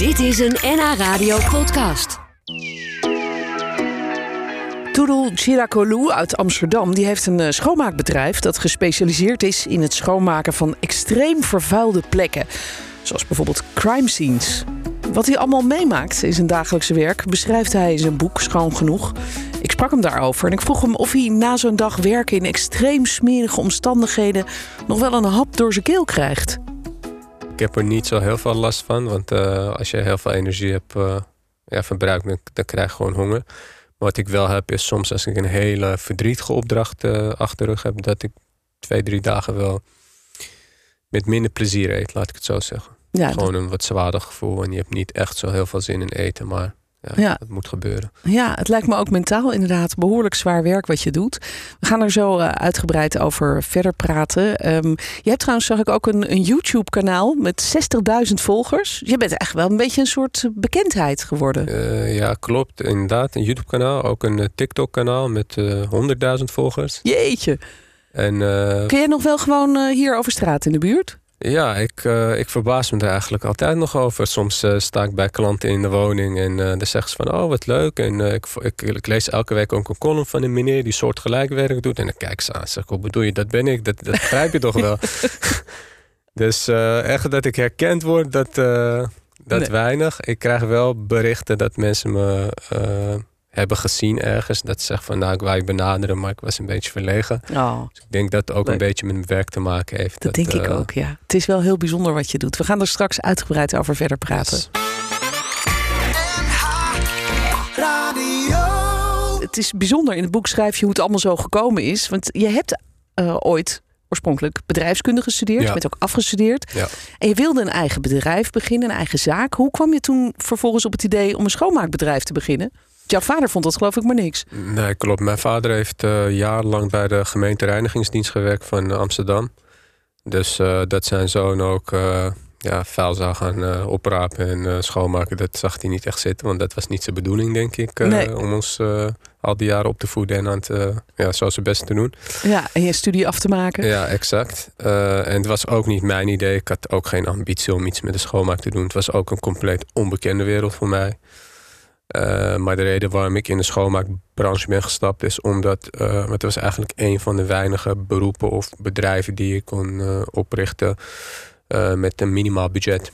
Dit is een NH Radio podcast. Toedel Chiracolou uit Amsterdam die heeft een eh, schoonmaakbedrijf dat gespecialiseerd is in het schoonmaken van extreem vervuilde plekken. Zoals bijvoorbeeld crime scenes. Wat hij allemaal meemaakt in zijn dagelijkse werk beschrijft hij in zijn boek Schoon Genoeg. Ik sprak hem daarover en ik vroeg hem of hij na zo'n dag werken in extreem smerige omstandigheden nog wel een hap door zijn keel krijgt. Ik heb er niet zo heel veel last van, want uh, als je heel veel energie hebt uh, ja, verbruikt, dan, dan krijg je gewoon honger. Maar wat ik wel heb is soms als ik een hele verdrietige opdracht uh, achter rug heb, dat ik twee, drie dagen wel met minder plezier eet, laat ik het zo zeggen. Ja, Gewoon een wat zwaarder gevoel en je hebt niet echt zo heel veel zin in eten, maar ja, ja, het moet gebeuren. Ja, het lijkt me ook mentaal inderdaad behoorlijk zwaar werk wat je doet. We gaan er zo uh, uitgebreid over verder praten. Um, je hebt trouwens, zag ik, ook een, een YouTube-kanaal met 60.000 volgers. Je bent echt wel een beetje een soort bekendheid geworden. Uh, ja, klopt. Inderdaad, een YouTube-kanaal. Ook een uh, TikTok-kanaal met 100.000 volgers. Jeetje. En, Kun jij nog wel gewoon hier over straat in de buurt? Ja, ik, uh, ik verbaas me er eigenlijk altijd nog over. Soms uh, sta ik bij klanten in de woning en uh, dan zeggen ze van... oh, wat leuk. En ik, ik, ik, lees elke week ook een column van een meneer die soortgelijk werk doet. En dan kijk ze aan zeg, hoe bedoel je, dat ben ik. Dat, dat begrijp je toch wel. dus echt dat ik herkend word, dat, dat weinig. Ik krijg wel berichten dat mensen me hebben gezien ergens. Dat ze zeggen van nou, ik wou je benaderen, maar ik was een beetje verlegen. Oh, dus ik denk dat het ook een beetje met mijn werk te maken heeft. Dat, denk ik uh, ook, ja. Het is wel heel bijzonder wat je doet. We gaan er straks uitgebreid over verder praten. Yes. Het is bijzonder. In het boek schrijf je hoe het allemaal zo gekomen is. Want je hebt uh, ooit oorspronkelijk bedrijfskunde gestudeerd. Ja. Je bent ook afgestudeerd. Ja. En je wilde een eigen bedrijf beginnen, een eigen zaak. Hoe kwam je toen vervolgens op het idee om een schoonmaakbedrijf te beginnen? Jouw vader vond dat geloof ik maar niks. Nee, klopt. Mijn vader heeft uh, jarenlang bij de gemeentereinigingsdienst gewerkt van Amsterdam. Dus uh, dat zijn zoon ook uh, ja, vuil zou gaan oprapen en schoonmaken. Dat zag hij niet echt zitten, want dat was niet zijn bedoeling, denk ik. Nee. Om ons al die jaren op te voeden en aan het, ja, zo zijn best te doen. Ja, en je studie af te maken. Ja, exact. en het was ook niet mijn idee. Ik had ook geen ambitie om iets met de schoonmaak te doen. Het was ook een compleet onbekende wereld voor mij. Uh, maar de reden waarom ik in de schoonmaakbranche ben gestapt is omdat uh, het was eigenlijk een van de weinige beroepen of bedrijven die je kon uh, oprichten met een minimaal budget.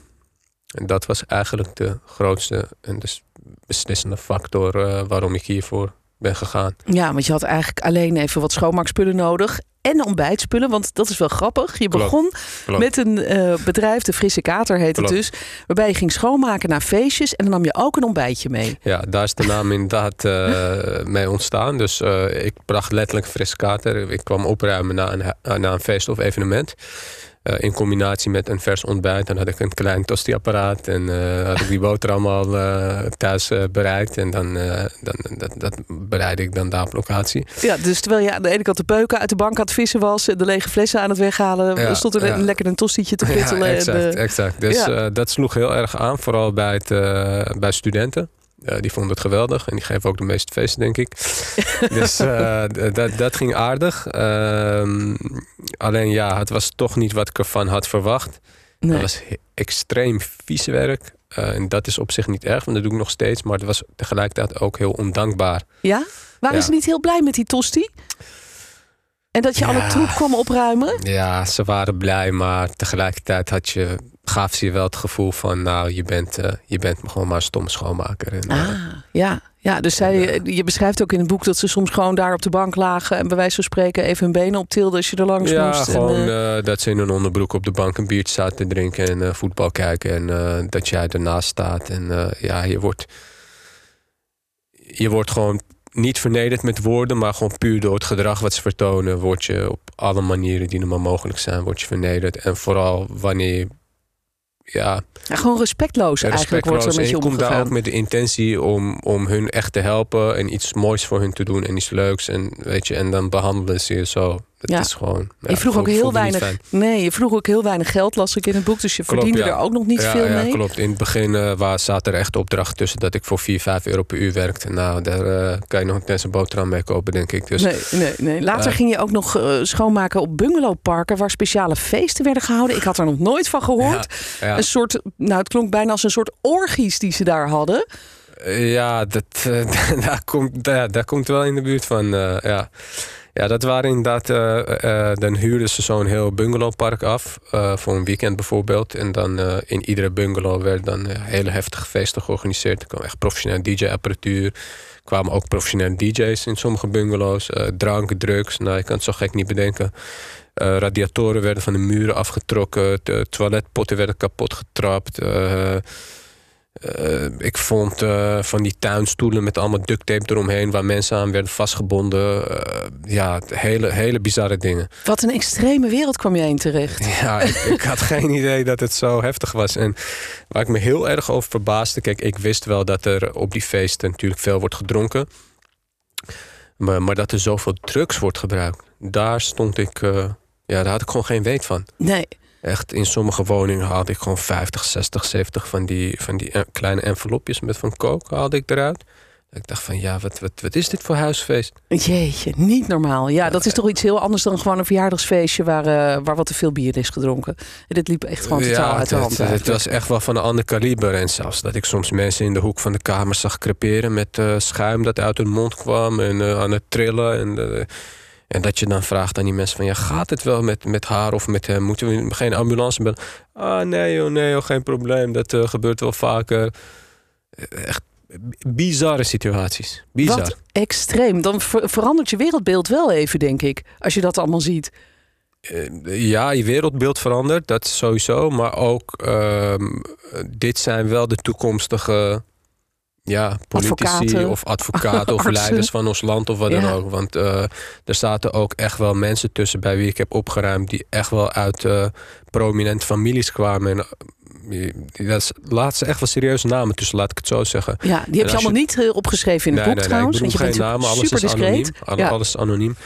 En dat was eigenlijk de grootste en de beslissende factor waarom ik hiervoor ben gegaan. Ja, want je had eigenlijk alleen even wat schoonmaakspullen nodig en ontbijtspullen. Want dat is wel grappig. Je begon met een uh, bedrijf, de Frisse Kater heet het dus. Waarbij je ging schoonmaken naar feestjes. En dan nam je ook een ontbijtje mee. Ja, daar is de naam inderdaad uh, mee ontstaan. Dus uh, ik bracht letterlijk Frisse Kater. Ik kwam opruimen na een, na een feest of evenement. Uh, in combinatie met een vers ontbijt. Dan had ik een klein tostiapparaat en uh, had ik die boterham al uh, thuis bereikt. En dan, dan dat, dat bereidde ik dan daar op locatie. Ja, dus terwijl je aan de ene kant de peuken uit de bank aan het vissen was... de lege flessen aan het weghalen... Ja, stond er ja. lekker een tostietje te pruttelen. Ja, exact, en, exact. Dus dat sloeg heel erg aan, vooral bij, het, bij studenten. Uh, die vonden het geweldig en die geven ook de meeste feesten, denk ik. dus uh, dat, dat ging aardig. Uh, alleen ja, het was toch niet wat ik ervan had verwacht. Nee. Het was extreem vies werk. Uh, en dat is op zich niet erg, want dat doe ik nog steeds. Maar het was tegelijkertijd ook heel ondankbaar. Ja? Waren ja. ze niet heel blij met die tosti? En dat je ja. alle troep kwam opruimen? Ja, ze waren blij, maar tegelijkertijd had je gaf ze je wel het gevoel van, nou, je bent, uh, je bent gewoon maar een stomme schoonmaker. En, uh, ah, ja. Ja, dus zij, je beschrijft ook in het boek dat ze soms gewoon daar op de bank lagen en bij wijze van spreken even hun benen optilden als je er langs ja, moest. Ja, gewoon en, dat ze in een onderbroek op de bank een biertje zaten te drinken en voetbal kijken en dat jij ernaast staat. En ja, je wordt, je wordt gewoon niet vernederd met woorden, maar gewoon puur door het gedrag wat ze vertonen, word je op alle manieren die er maar mogelijk zijn, word je vernederd. En vooral wanneer je ja, ja, gewoon respectloos, ja, eigenlijk wordt er met je, komt daar ook met de intentie om, om hun echt te helpen en iets moois voor hun te doen en iets leuks. En, weet je, en dan behandelen ze je zo. Ja. is gewoon... ja, je vroeg ook heel weinig. Nee, je vroeg ook heel weinig geld, las ik in het boek. Dus je Klopt, verdiende ja. er ook nog niet ja, veel ja, mee. klopt. In het begin eh waar zaten er echt opdrachten tussen dat ik voor 4, 5 euro per uur werkte. Nou, daar eh, kan je nog net een boterham mee kopen, denk ik. Dus Nee, nee, nee. Later Ja. ging je ook nog eh, schoonmaken op bungalowparken waar speciale feesten werden gehouden. Ik had er nog nooit van gehoord. ja, ja. Een soort, nou het klonk bijna als een soort orgies die ze daar hadden. Ja, dat, daar, komt, daar, daar komt wel in de buurt van. ja. Ja, dat waren inderdaad. eh, eh, dan huurden ze zo'n heel bungalowpark af. eh, voor een weekend bijvoorbeeld. En dan eh, in iedere bungalow werden dan eh, hele heftige feesten georganiseerd. Er kwam echt professionele DJ-apparatuur. Kwamen ook professionele DJ's in sommige bungalows. eh, drank, drugs. Nou, je kan het zo gek niet bedenken. Eh, radiatoren werden van de muren afgetrokken. De toiletpotten werden kapot getrapt. eh, eh, ik vond eh, van die tuinstoelen met allemaal duct tape eromheen... waar mensen aan werden vastgebonden. Eh, ja, hele, hele bizarre dingen. Wat een extreme wereld kwam jij in terecht. Ja, ik, ik had geen idee dat het zo heftig was. En waar ik me heel erg over verbaasde... Kijk, ik wist wel dat er op die feesten natuurlijk veel wordt gedronken. Maar, maar dat er zoveel drugs wordt gebruikt... daar stond ik... ja, daar had ik gewoon geen weet van. Nee. Echt, in sommige woningen haalde ik gewoon 50, 60, 70 van die, van die eh, kleine envelopjes met van coke haalde ik eruit. Ik dacht van ja, wat, wat, wat is dit voor huisfeest? Jeetje, niet normaal. Ja, dat is toch iets heel anders dan gewoon een verjaardagsfeestje waar, eh, waar wat te veel bier is gedronken. En dit liep echt gewoon totaal ja, uit de hand. het, was echt wel van een ander kaliber. En zelfs dat ik soms mensen in de hoek van de kamer zag creperen met eh, schuim dat uit hun mond kwam en aan het trillen. En, en dat je dan vraagt aan die mensen van ja, gaat het wel met, met haar of met hem? Moeten we geen ambulance bellen? Ah nee joh, nee joh, geen probleem. Dat eh, gebeurt wel vaker. Eh, Echt bizarre situaties. Bizar. Wat extreem. Dan ver- verandert je wereldbeeld wel even, denk ik. Als je dat allemaal ziet. Eh, ja, je wereldbeeld verandert, dat sowieso. Maar ook, ehm, dit zijn wel de toekomstige ja, politici Advocaten. of advocaten of leiders van ons land of wat dan ook. Want eh, er zaten ook echt wel mensen tussen bij wie ik heb opgeruimd... die echt wel uit eh, prominente families kwamen. En, eh, dat is, laat ze echt wel serieuze namen tussen, laat ik het zo zeggen. Ja, die heb je allemaal je- niet opgeschreven in het nee, boek nee, trouwens. nee, ik want je bedoel geen namen, alles is anoniem. Ja. Alles is anoniem.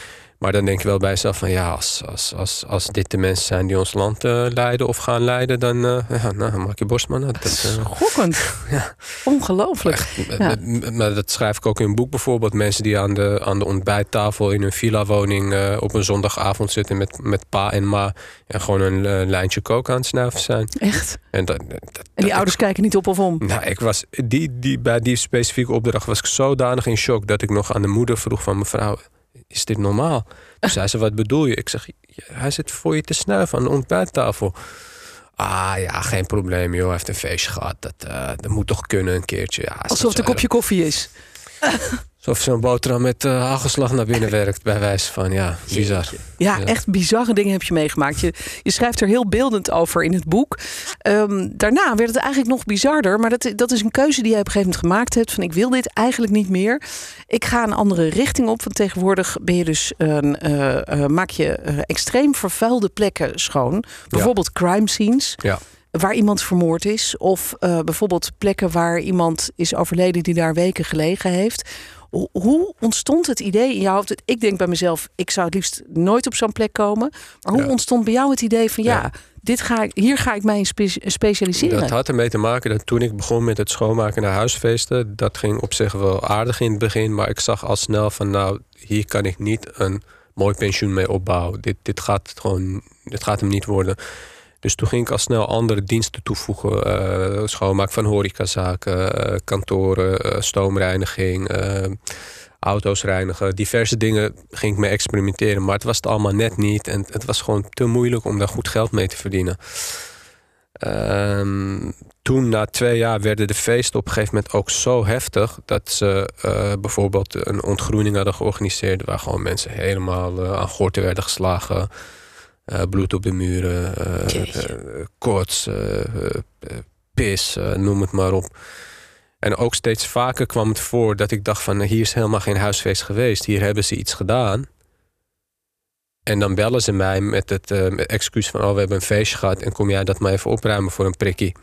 Maar dan denk je wel bij jezelf van ja, als, als, als, als dit de mensen zijn die ons land eh, leiden of gaan leiden, dan uh, ja, nou, maak je borst maar nat. Dat, uh, Schokkend. Ja. Ongelooflijk. Ja. Maar dat schrijf ik ook in een boek bijvoorbeeld. Mensen die aan de, aan de ontbijttafel in hun villa-woning uh, op een zondagavond zitten met, met pa en ma. En gewoon een lijntje kook aan het snuiven zijn. Echt? En, dat, dat, en die dat ouders ik, kijken niet op of om? Nou, ik was, die, die, bij die specifieke opdracht was ik zodanig in shock dat ik nog aan de moeder vroeg van mevrouw, is dit normaal? Toen zei ze, wat bedoel je? Ik zeg, hij zit voor je te snuiven aan de ontbijttafel. Ah ja, geen probleem joh, hij heeft een feestje gehad. Dat, uh, dat moet toch kunnen een keertje. Ja, Alsof het een kopje koffie is. Alsof zo'n boterham met uh, hagelslag naar binnen werkt, bij wijze van, ja, bizar. Ja, ja, echt bizarre dingen heb je meegemaakt. Je, je schrijft er heel beeldend over in het boek. Um, daarna werd het eigenlijk nog bizarder. Maar dat, dat is een keuze die je op een gegeven moment gemaakt hebt. Van ik wil dit eigenlijk niet meer. Ik ga een andere richting op. Want tegenwoordig ben je dus, uh, uh, maak je extreem vervuilde plekken schoon. Bijvoorbeeld ja. crime scenes. Ja waar iemand vermoord is. Of uh, bijvoorbeeld plekken waar iemand is overleden die daar weken gelegen heeft. Hoe ontstond het idee in jouw hoofd? Ik denk bij mezelf, ik zou het liefst nooit op zo'n plek komen. Maar hoe ja. ontstond bij jou het idee van ja, ja, dit ga ik, hier ga ik mij in spe specialiseren? Dat had ermee te maken dat toen ik begon met het schoonmaken naar huisfeesten, dat ging op zich wel aardig in het begin. Maar ik zag al snel van nou, hier kan ik niet een mooi pensioen mee opbouwen. Dit, dit gaat gewoon, dit gaat hem niet worden. Dus toen ging ik al snel andere diensten toevoegen. Uh, schoonmaak van horecazaken, uh, kantoren, uh, stoomreiniging, auto's reinigen. Diverse dingen ging ik mee experimenteren. Maar het was het allemaal net niet. En het was gewoon te moeilijk om daar goed geld mee te verdienen. Um, toen, na twee jaar, werden de feesten op een gegeven moment ook zo heftig... dat ze bijvoorbeeld een ontgroening hadden georganiseerd... waar gewoon mensen helemaal aan gorten werden geslagen... Uh, bloed op de muren, uh, uh, koorts, pis, noem het maar op. En ook steeds vaker kwam het voor dat ik dacht van... hier is helemaal geen huisfeest geweest, hier hebben ze iets gedaan. En dan bellen ze mij met het excuus van... oh, we hebben een feestje gehad en kom jij dat maar even opruimen voor een prikkie.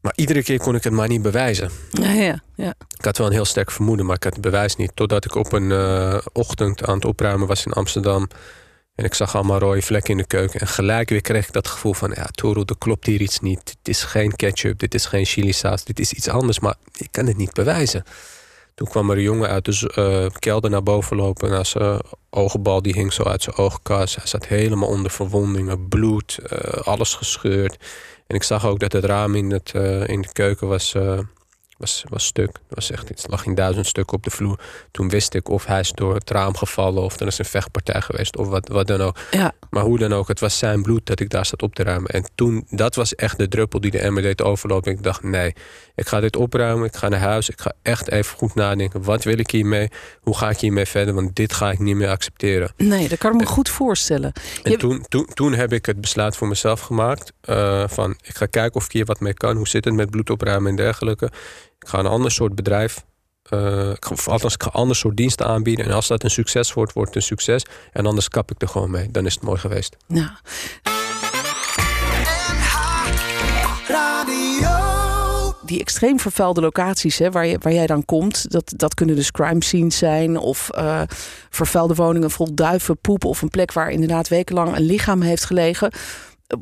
Maar iedere keer kon ik het maar niet bewijzen. Ja, ja, ja. Ik had wel een heel sterk vermoeden, maar ik had het bewijs niet. Totdat ik op een uh, ochtend aan het opruimen was in Amsterdam. En ik zag allemaal rode vlekken in de keuken. En gelijk weer kreeg ik dat gevoel van... ja, Toro, er klopt hier iets niet. Dit is geen ketchup, dit is geen chili saus, dit is iets anders. Maar ik kan het niet bewijzen. Toen kwam er een jongen uit de uh, kelder naar boven lopen. En zijn ogenbal die hing zo uit zijn oogkas. Hij zat helemaal onder verwondingen, bloed, uh, alles gescheurd. En ik zag ook dat het raam in, het, uh, in de keuken was was, was stuk. Was echt iets, lag in duizend stukken op de vloer. Toen wist ik of hij is door het raam gevallen of er is een vechtpartij geweest of wat, wat dan ook. Ja. Maar hoe dan ook, het was zijn bloed dat ik daar zat op te ruimen. En toen, dat was echt de druppel die de emmer deed overlopen. Ik dacht, nee, ik ga dit opruimen, ik ga naar huis. Ik ga echt even goed nadenken, wat wil ik hiermee? Hoe ga ik hiermee verder? Want dit ga ik niet meer accepteren. Nee, dat kan ik me goed voorstellen. En toen, toen, toen heb ik het besluit voor mezelf gemaakt. Uh, van, ik ga kijken of ik hier wat mee kan. Hoe zit het met bloed opruimen en dergelijke. Ik ga een ander soort bedrijf. Uh, ik althans, een ander soort diensten aanbieden. En als dat een succes wordt, wordt het een succes. En anders kap ik er gewoon mee. Dan is het mooi geweest. Ja. Die extreem vervuilde locaties hè, waar, je, waar jij dan komt, dat, dat kunnen dus crime scenes zijn of uh, vervuilde woningen vol duiven, poep of een plek waar inderdaad wekenlang een lichaam heeft gelegen.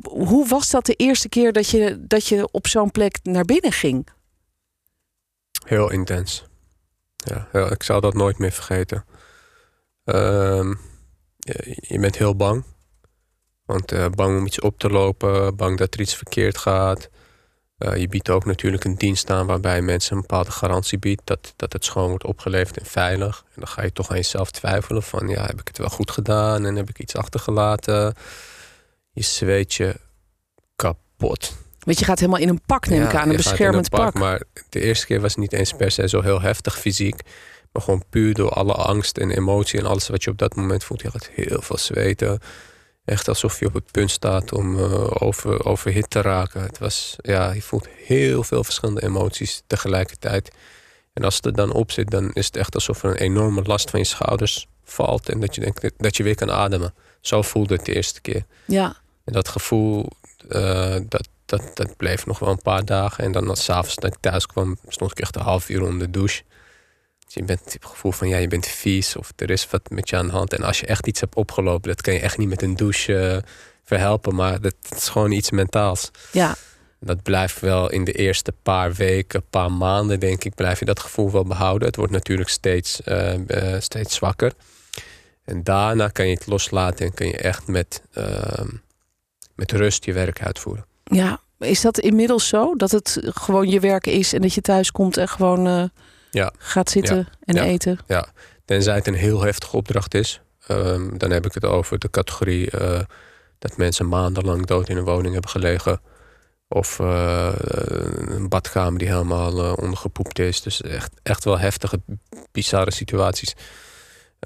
Hoe was dat de eerste keer dat je, dat je op zo'n plek naar binnen ging? Heel intens. Ja, ik zal dat nooit meer vergeten. Uh, je, bent heel bang. Want uh, bang om iets op te lopen, bang dat er iets verkeerd gaat. Uh, je biedt ook natuurlijk een dienst aan waarbij mensen een bepaalde garantie biedt dat, dat het schoon wordt opgeleverd en veilig. En dan ga je toch aan jezelf twijfelen van ja, heb ik het wel goed gedaan en heb ik iets achtergelaten. Je zweet je kapot. Want je gaat helemaal in een pak, neem ik aan, een beschermend een pak, pak. Maar de eerste keer was het niet eens per se zo heel heftig fysiek. Maar gewoon puur door alle angst en emotie en alles wat je op dat moment voelt. Je gaat heel veel zweten. Echt alsof je op het punt staat om uh, over, overhit te raken. Het was, ja, je voelt heel veel verschillende emoties tegelijkertijd. En als het er dan op zit, dan is het echt alsof er een enorme last van je schouders valt. En dat je denkt dat je weer kan ademen. Zo voelde het de eerste keer. Ja. En dat gevoel, uh, dat, dat, dat bleef nog wel een paar dagen. En dan als s'avonds dat ik thuis kwam, stond ik echt een half uur onder de douche. Dus je bent het gevoel van ja, je bent vies of er is wat met je aan de hand. En als je echt iets hebt opgelopen, dat kan je echt niet met een douche uh, verhelpen. Maar dat, is gewoon iets mentaals. Ja. Dat blijft wel in de eerste paar weken, paar maanden, denk ik, blijf je dat gevoel wel behouden. Het wordt natuurlijk steeds, uh, uh, steeds zwakker. En daarna kan je het loslaten en kan je echt met, ehm, met rust je werk uitvoeren. Ja, is dat inmiddels zo? Dat het gewoon je werk is en dat je thuis komt en gewoon uh, ja. gaat zitten ja. en ja. eten? Ja, tenzij het een heel heftige opdracht is. Um, dan heb ik het over de categorie uh, dat mensen maandenlang dood in een woning hebben gelegen. Of uh, een badkamer die helemaal ondergepoept is. Dus echt, echt wel heftige, bizarre situaties.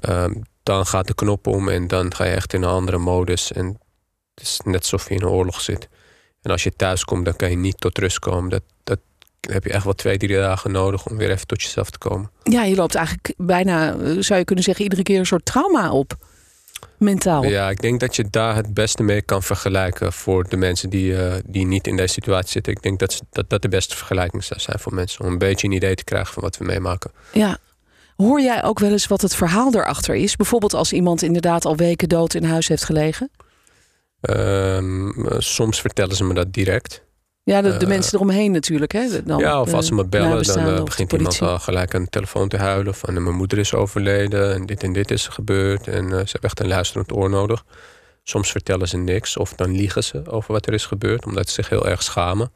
Um, dan gaat de knop om en dan ga je echt in een andere modus. En het is net alsof je in een oorlog zit. En als je thuis komt, dan kan je niet tot rust komen. Dat, dat heb je echt wel twee, drie dagen nodig om weer even tot jezelf te komen. Ja, je loopt eigenlijk bijna, zou je kunnen zeggen, iedere keer een soort trauma op. Mentaal. Ja, ik denk dat je daar het beste mee kan vergelijken voor de mensen die, uh, die niet in deze situatie zitten. Ik denk dat, dat dat de beste vergelijking zou zijn voor mensen. Om een beetje een idee te krijgen van wat we meemaken. Ja. Hoor jij ook wel eens wat het verhaal erachter is? Bijvoorbeeld als iemand inderdaad al weken dood in huis heeft gelegen? Um, soms vertellen ze me dat direct. Ja, de, de uh, mensen eromheen natuurlijk. Hè? Dan, ja, of als ze me bellen, dan uh, begint iemand al gelijk aan de telefoon te huilen. Van mijn moeder is overleden en dit en dit is gebeurd. En uh, ze hebben echt een luisterend oor nodig. Soms vertellen ze niks of dan liegen ze over wat er is gebeurd. Omdat ze zich heel erg schamen.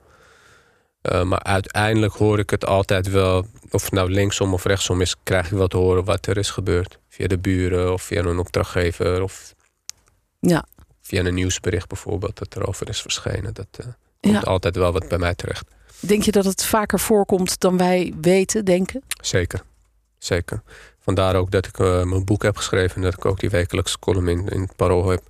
Maar uiteindelijk hoor ik het altijd wel. Of het nou linksom of rechtsom is, krijg ik wel te horen wat er is gebeurd. Via de buren of via een opdrachtgever. Of ja. Via een nieuwsbericht bijvoorbeeld dat erover is verschenen. Dat uh, komt ja. altijd wel wat bij mij terecht. Denk je dat het vaker voorkomt dan wij weten, denken? Zeker. Zeker. Vandaar ook dat ik uh, mijn boek heb geschreven. En dat ik ook die wekelijkse column in, in het Parool heb.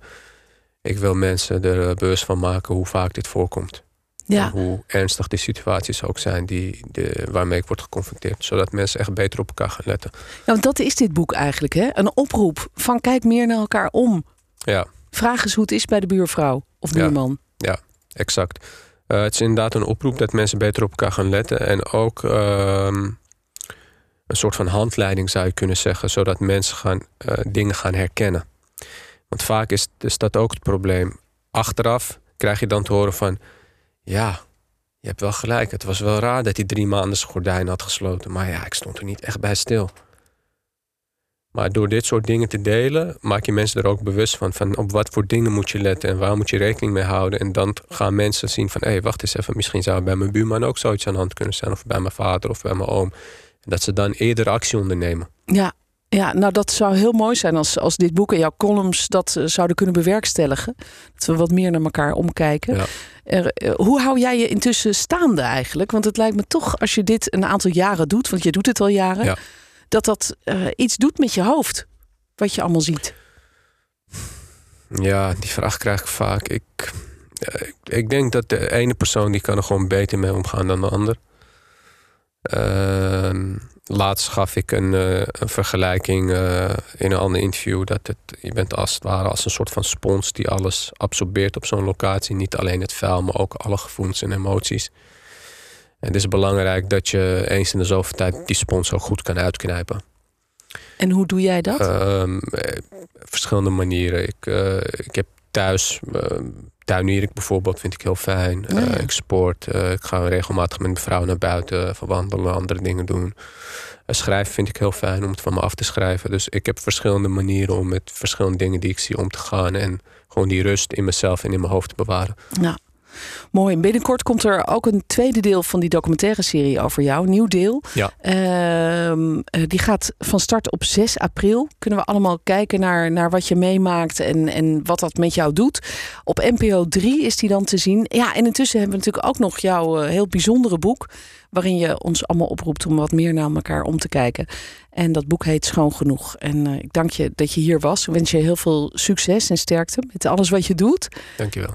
Ik wil mensen er bewust van maken hoe vaak dit voorkomt. Ja. Hoe ernstig die situaties ook zijn die, de, waarmee ik word geconfronteerd. Zodat mensen echt beter op elkaar gaan letten. Ja, want dat is dit boek eigenlijk, hè? Een oproep van kijk meer naar elkaar om. Ja. Vraag eens hoe het is bij de buurvrouw of buurman. Ja, ja exact. Uh, het is inderdaad een oproep dat mensen beter op elkaar gaan letten. En ook ehm, een soort van handleiding zou je kunnen zeggen, zodat mensen gaan, uh, dingen gaan herkennen. Want vaak is, is dat ook het probleem. Achteraf krijg je dan te horen van, ja, je hebt wel gelijk. Het was wel raar dat hij drie maanden zijn gordijn had gesloten. Maar ja, ik stond er niet echt bij stil. Maar door dit soort dingen te delen, maak je mensen er ook bewust van. Van op wat voor dingen moet je letten en waar moet je rekening mee houden. En dan gaan mensen zien van, hé, hey, wacht eens even. Misschien zou bij mijn buurman ook zoiets aan de hand kunnen zijn. Of bij mijn vader of bij mijn oom. En dat ze dan eerder actie ondernemen. Ja, ja, nou dat zou heel mooi zijn als, als dit boek en jouw columns dat uh, zouden kunnen bewerkstelligen. Dat we wat meer naar elkaar omkijken. Ja. Uh, hoe hou jij je intussen staande eigenlijk? Want het lijkt me toch, als je dit een aantal jaren doet, want je doet het al jaren, ja. Dat dat uh, iets doet met je hoofd. Wat je allemaal ziet. Ja, die vraag krijg ik vaak. Ik, ik, ik denk dat de ene persoon die kan er gewoon beter mee omgaan dan de ander. Ehm, laatst gaf ik een, uh, een vergelijking uh, in een ander interview. Dat het, je bent als het ware als een soort van spons die alles absorbeert op zo'n locatie. Niet alleen het vuil, maar ook alle gevoelens en emoties. En het is belangrijk dat je eens in de zoveel tijd die spons ook goed kan uitknijpen. En hoe doe jij dat? Uh, verschillende manieren. Ik, uh, ik heb thuis tuinier ik bijvoorbeeld, vind ik heel fijn. Ja. Uh, ik sport, uh, ik ga regelmatig met mijn vrouw naar buiten, verwandelen, andere dingen doen. Uh, schrijven vind ik heel fijn om het van me af te schrijven. Dus ik heb verschillende manieren om met verschillende dingen die ik zie om te gaan. En gewoon die rust in mezelf en in mijn hoofd te bewaren. Ja. Mooi. Binnenkort komt er ook een tweede deel van die documentaire serie over jou. Nieuw deel. Ja. Uh, die gaat van start op 6 april. Kunnen we allemaal kijken naar, naar wat je meemaakt en, en wat dat met jou doet. Op NPO 3 is die dan te zien. Ja, en intussen hebben we natuurlijk ook nog jouw uh, heel bijzondere boek. Waarin je ons allemaal oproept om wat meer naar elkaar om te kijken. En dat boek heet Schoon Genoeg. En uh, ik dank je dat je hier was. Ik wens je heel veel succes en sterkte met alles wat je doet. Dankjewel.